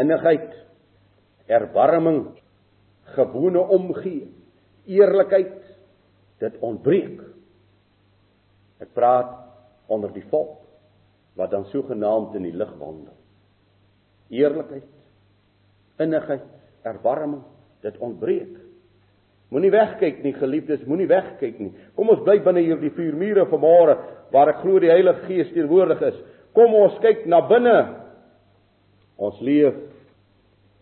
innigheid, erbarming, gewone omgee, eerlikheid, dit ontbreek. Ek praat onder die volk wat dan sogenaamd in die lig wandel. Eerlikheid, innigheid, erbarming, dit ontbreek. Moenie wegkyk nie, geliefdes, moenie wegkyk nie. Kom ons bly binne hierdie vier mure vanmôre waar ek glo die Heilige Gees teenwoordig is. Kom ons kyk na binne. Ons leef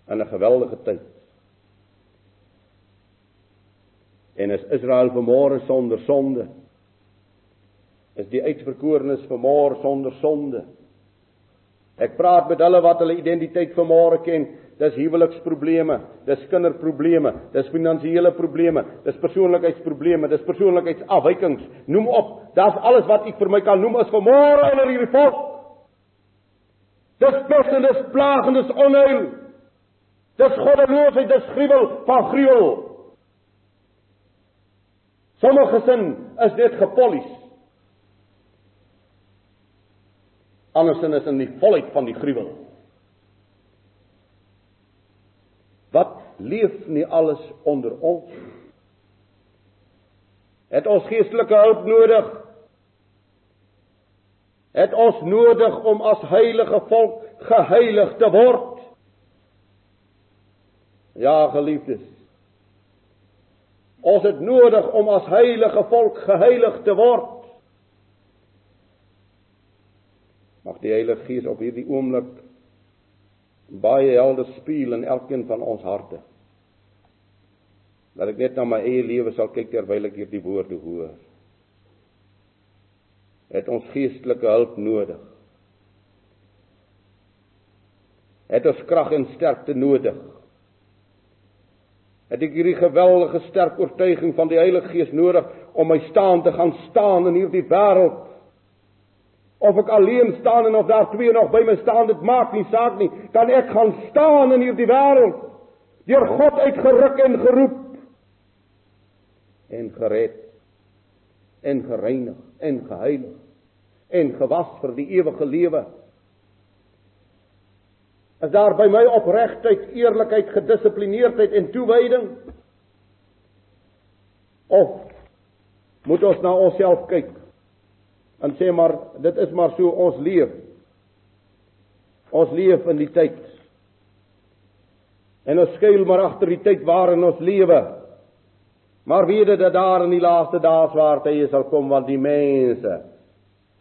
in 'n geweldige tyd. En is Israel vanmôre sonder sonde? Is die uitverkorenes vanmôre sonder sonde? Ek praat met hulle wat hulle identiteit vanmôre ken. Dis huweliksprobleme, dis kinderprobleme, dis finansiële probleme, dis persoonlikheidsprobleme, dis persoonlikheidsafwykings. Noem op, dis alles wat ek vir my kan noem is vanmôre onder hierdie volk. Dis pes en dis plaag en dis onheil. Dis goddeloosheid, dis gruwel van gruwel. Sommige sin is net gepolies. Andersin is in die volheid van die gruwel. Wat leef nie alles onder ons? Het ons geestelike hulp nodig? Het ons nodig om as heilige volk geheilig te word? Ja, geliefdes. Ons het nodig om as heilige volk geheilig te word. Mag die Heilige Gees op hierdie oomblik baie helder speel in elkeen van ons harte. Dat ek net na my eie lewe sal kyk terwyl ek hierdie woorde hoor. Het ons geestelike hulp nodig? Het ons krag en sterkte nodig? Het ek hierdie geweldige sterk oortuiging van die Heilige Gees nodig om my staan te gaan staan in hierdie wêreld? Of ek alleen staan en of daar twee nog by my staan, dit maak nie saak nie. Kan ek gaan staan in hierdie wêreld? Deur God uitgeruk en geroep en gered en gereinig en geheilig en gewas vir die ewige lewe. Is daar by my opregtheid, eerlikheid, gedissiplineerdheid en toewyding? Of moet ons na onsself kyk? en sê maar dit is maar so ons leef. Ons leef in die tyd. En ons skuil maar agter die tyd waarin ons lewe. Maar weet dit dat daar in die laaste dae swaar tye sal kom want die mense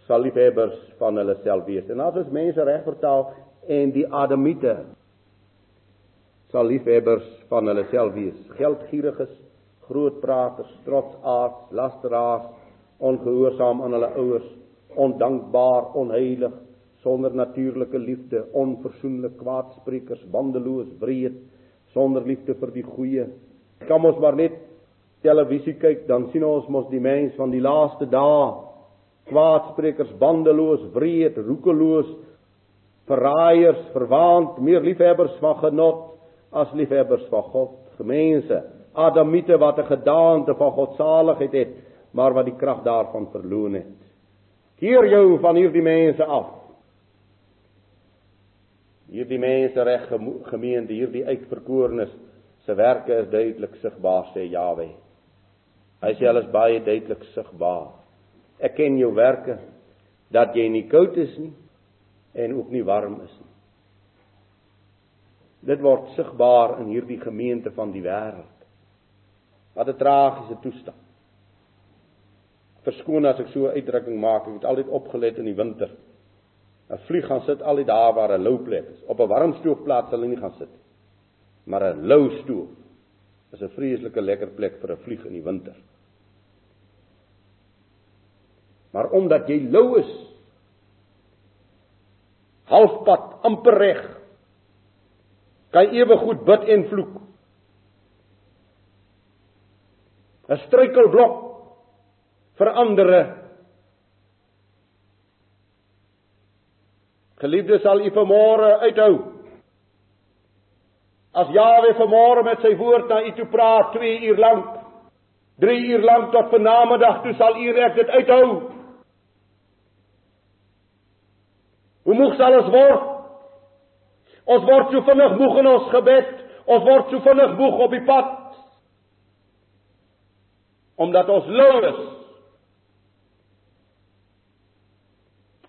sal liefhebbers van hulle self wees. En as ons mense reg vertaal en die adamiete sal liefhebbers van hulle self wees. Geldgieriges, grootpraters, trotsaards, lasteraars ongehoorsaam aan hulle ouers, ondankbaar, onheilig, sonder natuurlike liefde, onversoenlik, kwaadsprekers, bandeloos, wreed, sonder liefde vir die goeie. Kom ons maar net televisie kyk, dan sien ons mos die mens van die laaste dae, kwaadsprekers, bandeloos, wreed, roekeloos, verraaiers, verwaand, meer liefhebbers van genot as liefhebbers van God. Gemense, Adamiete wat 'n gedaante van godsaligheid het, maar wat die krag daarvan verloon het. Keer jou van hierdie mense af. Hierdie mense reg gemeente, hierdie uitverkorenes se werke is duidelik sigbaar sê Jawe. Hy sê alles baie duidelik sigbaar. Ek ken jou werke dat jy nie koud is nie en ook nie warm is nie. Dit word sigbaar in hierdie gemeente van die wêreld. Wat 'n tragiese toestand verskoon as ek so 'n uitdrukking maak. Ek het altyd opgelet in die winter. 'n Vlieg gaan sit al die dae waar 'n lou plek is. Op 'n warm stoofplaas sal hy nie gaan sit nie. Maar 'n lou stoof is 'n vreeslike lekker plek vir 'n vlieg in die winter. Maar omdat jy lou is, halfpad amper reg, kan ewe goed bid en vloek. 'n Struikelblok vir ander. Geliefdes, sal u vanmôre uithou. As Jawe vanmôre met sy woord na u toe praat 2 uur lank, 3 uur lank tot vanaandag toe sal u reg dit uithou. Hoe moeg sal ons word? Ons word so vinnig moeg in ons gebed. Ons word so vinnig moeg op die pad. Omdat ons lou is.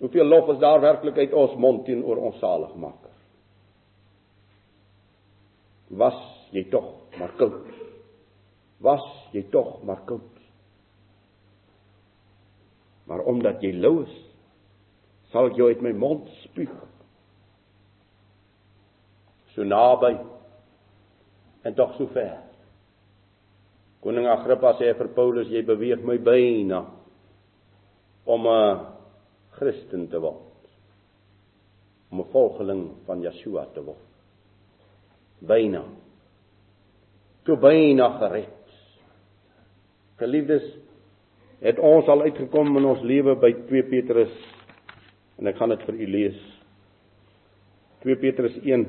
Hoeveel lof is daar werklik uit ons mond teenoor ons saligmaker? Was jy tog maar koud? Was jy tog maar koud? Maar omdat jy lou is, sal ek jou uit my mond spuug. So naby en tog so ver. Koning Agrippa sê vir Paulus jy beweeg my byna om 'n Christen te word. Om 'n volgeling van Yeshua te word. Byna. Toe byna gered. Geliefdes, het ons al uitgekom in ons lewe by 2 Petrus en ek gaan dit vir u lees. 2 Petrus 1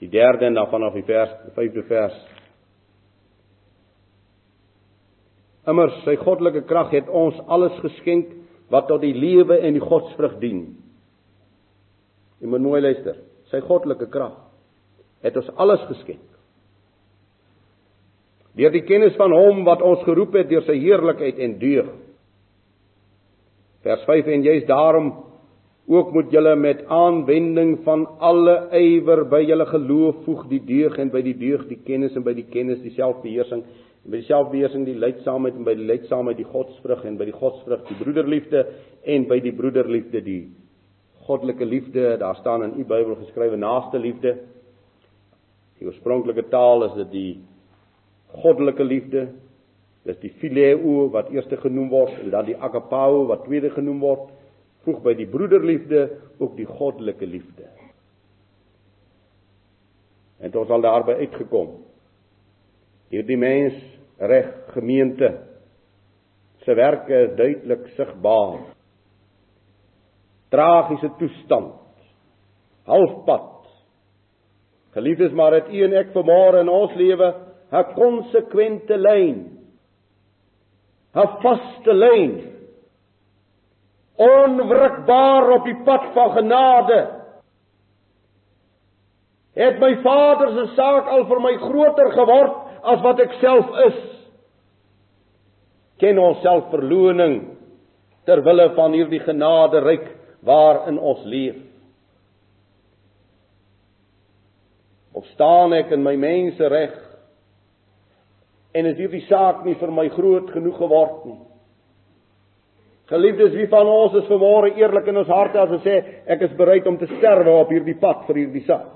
die derde en dan vanaf die vers 5de vers. Immers sy goddelike krag het ons alles geskenk wat tot die lewe en die godsvrug dien. Jy moet mooi luister. Sy goddelike krag het ons alles geskenk. Deur die kennis van hom wat ons geroep het deur sy heerlikheid en deug. Vers 5 en jy's daarom ook moet julle met aanwending van alle ywer by julle geloof voeg die deug en by die deug die kennis en by die kennis die selfbeheersing en by die selfbeheersing die leidsaamheid en by die leidsaamheid die godsvrug en by die godsvrug die broederliefde en by die broederliefde die goddelike liefde. Daar staan in u Bybel geskrywe naaste liefde. Die oorspronklike taal is dit die goddelike liefde dis die phileo wat eerste genoem word en dan die agapao wat tweede genoem word voeg by die broederliefde ook die goddelike liefde en ons al daarby uitgekom Hierdie mens reg gemeente se werke is duidelik sigbaar. Tragiese toestand. Halfpad. Geliefdes, maar het u en ek vanmôre in ons lewe 'n konsekwente lyn. 'n Vaste lyn. Onwrikbaar op die pad van genade. Het my Vader se saak al vir my groter geword as wat ek self is. Ken ons selfverloning ter wille van hierdie genade ryk waarin ons leef. Of staan ek in my mense reg en is hierdie saak nie vir my groot genoeg geword nie? Geliefdes, wie van ons is vanmôre eerlik in ons harte as ons sê ek is bereid om te sterwe op hierdie pad vir hierdie saak?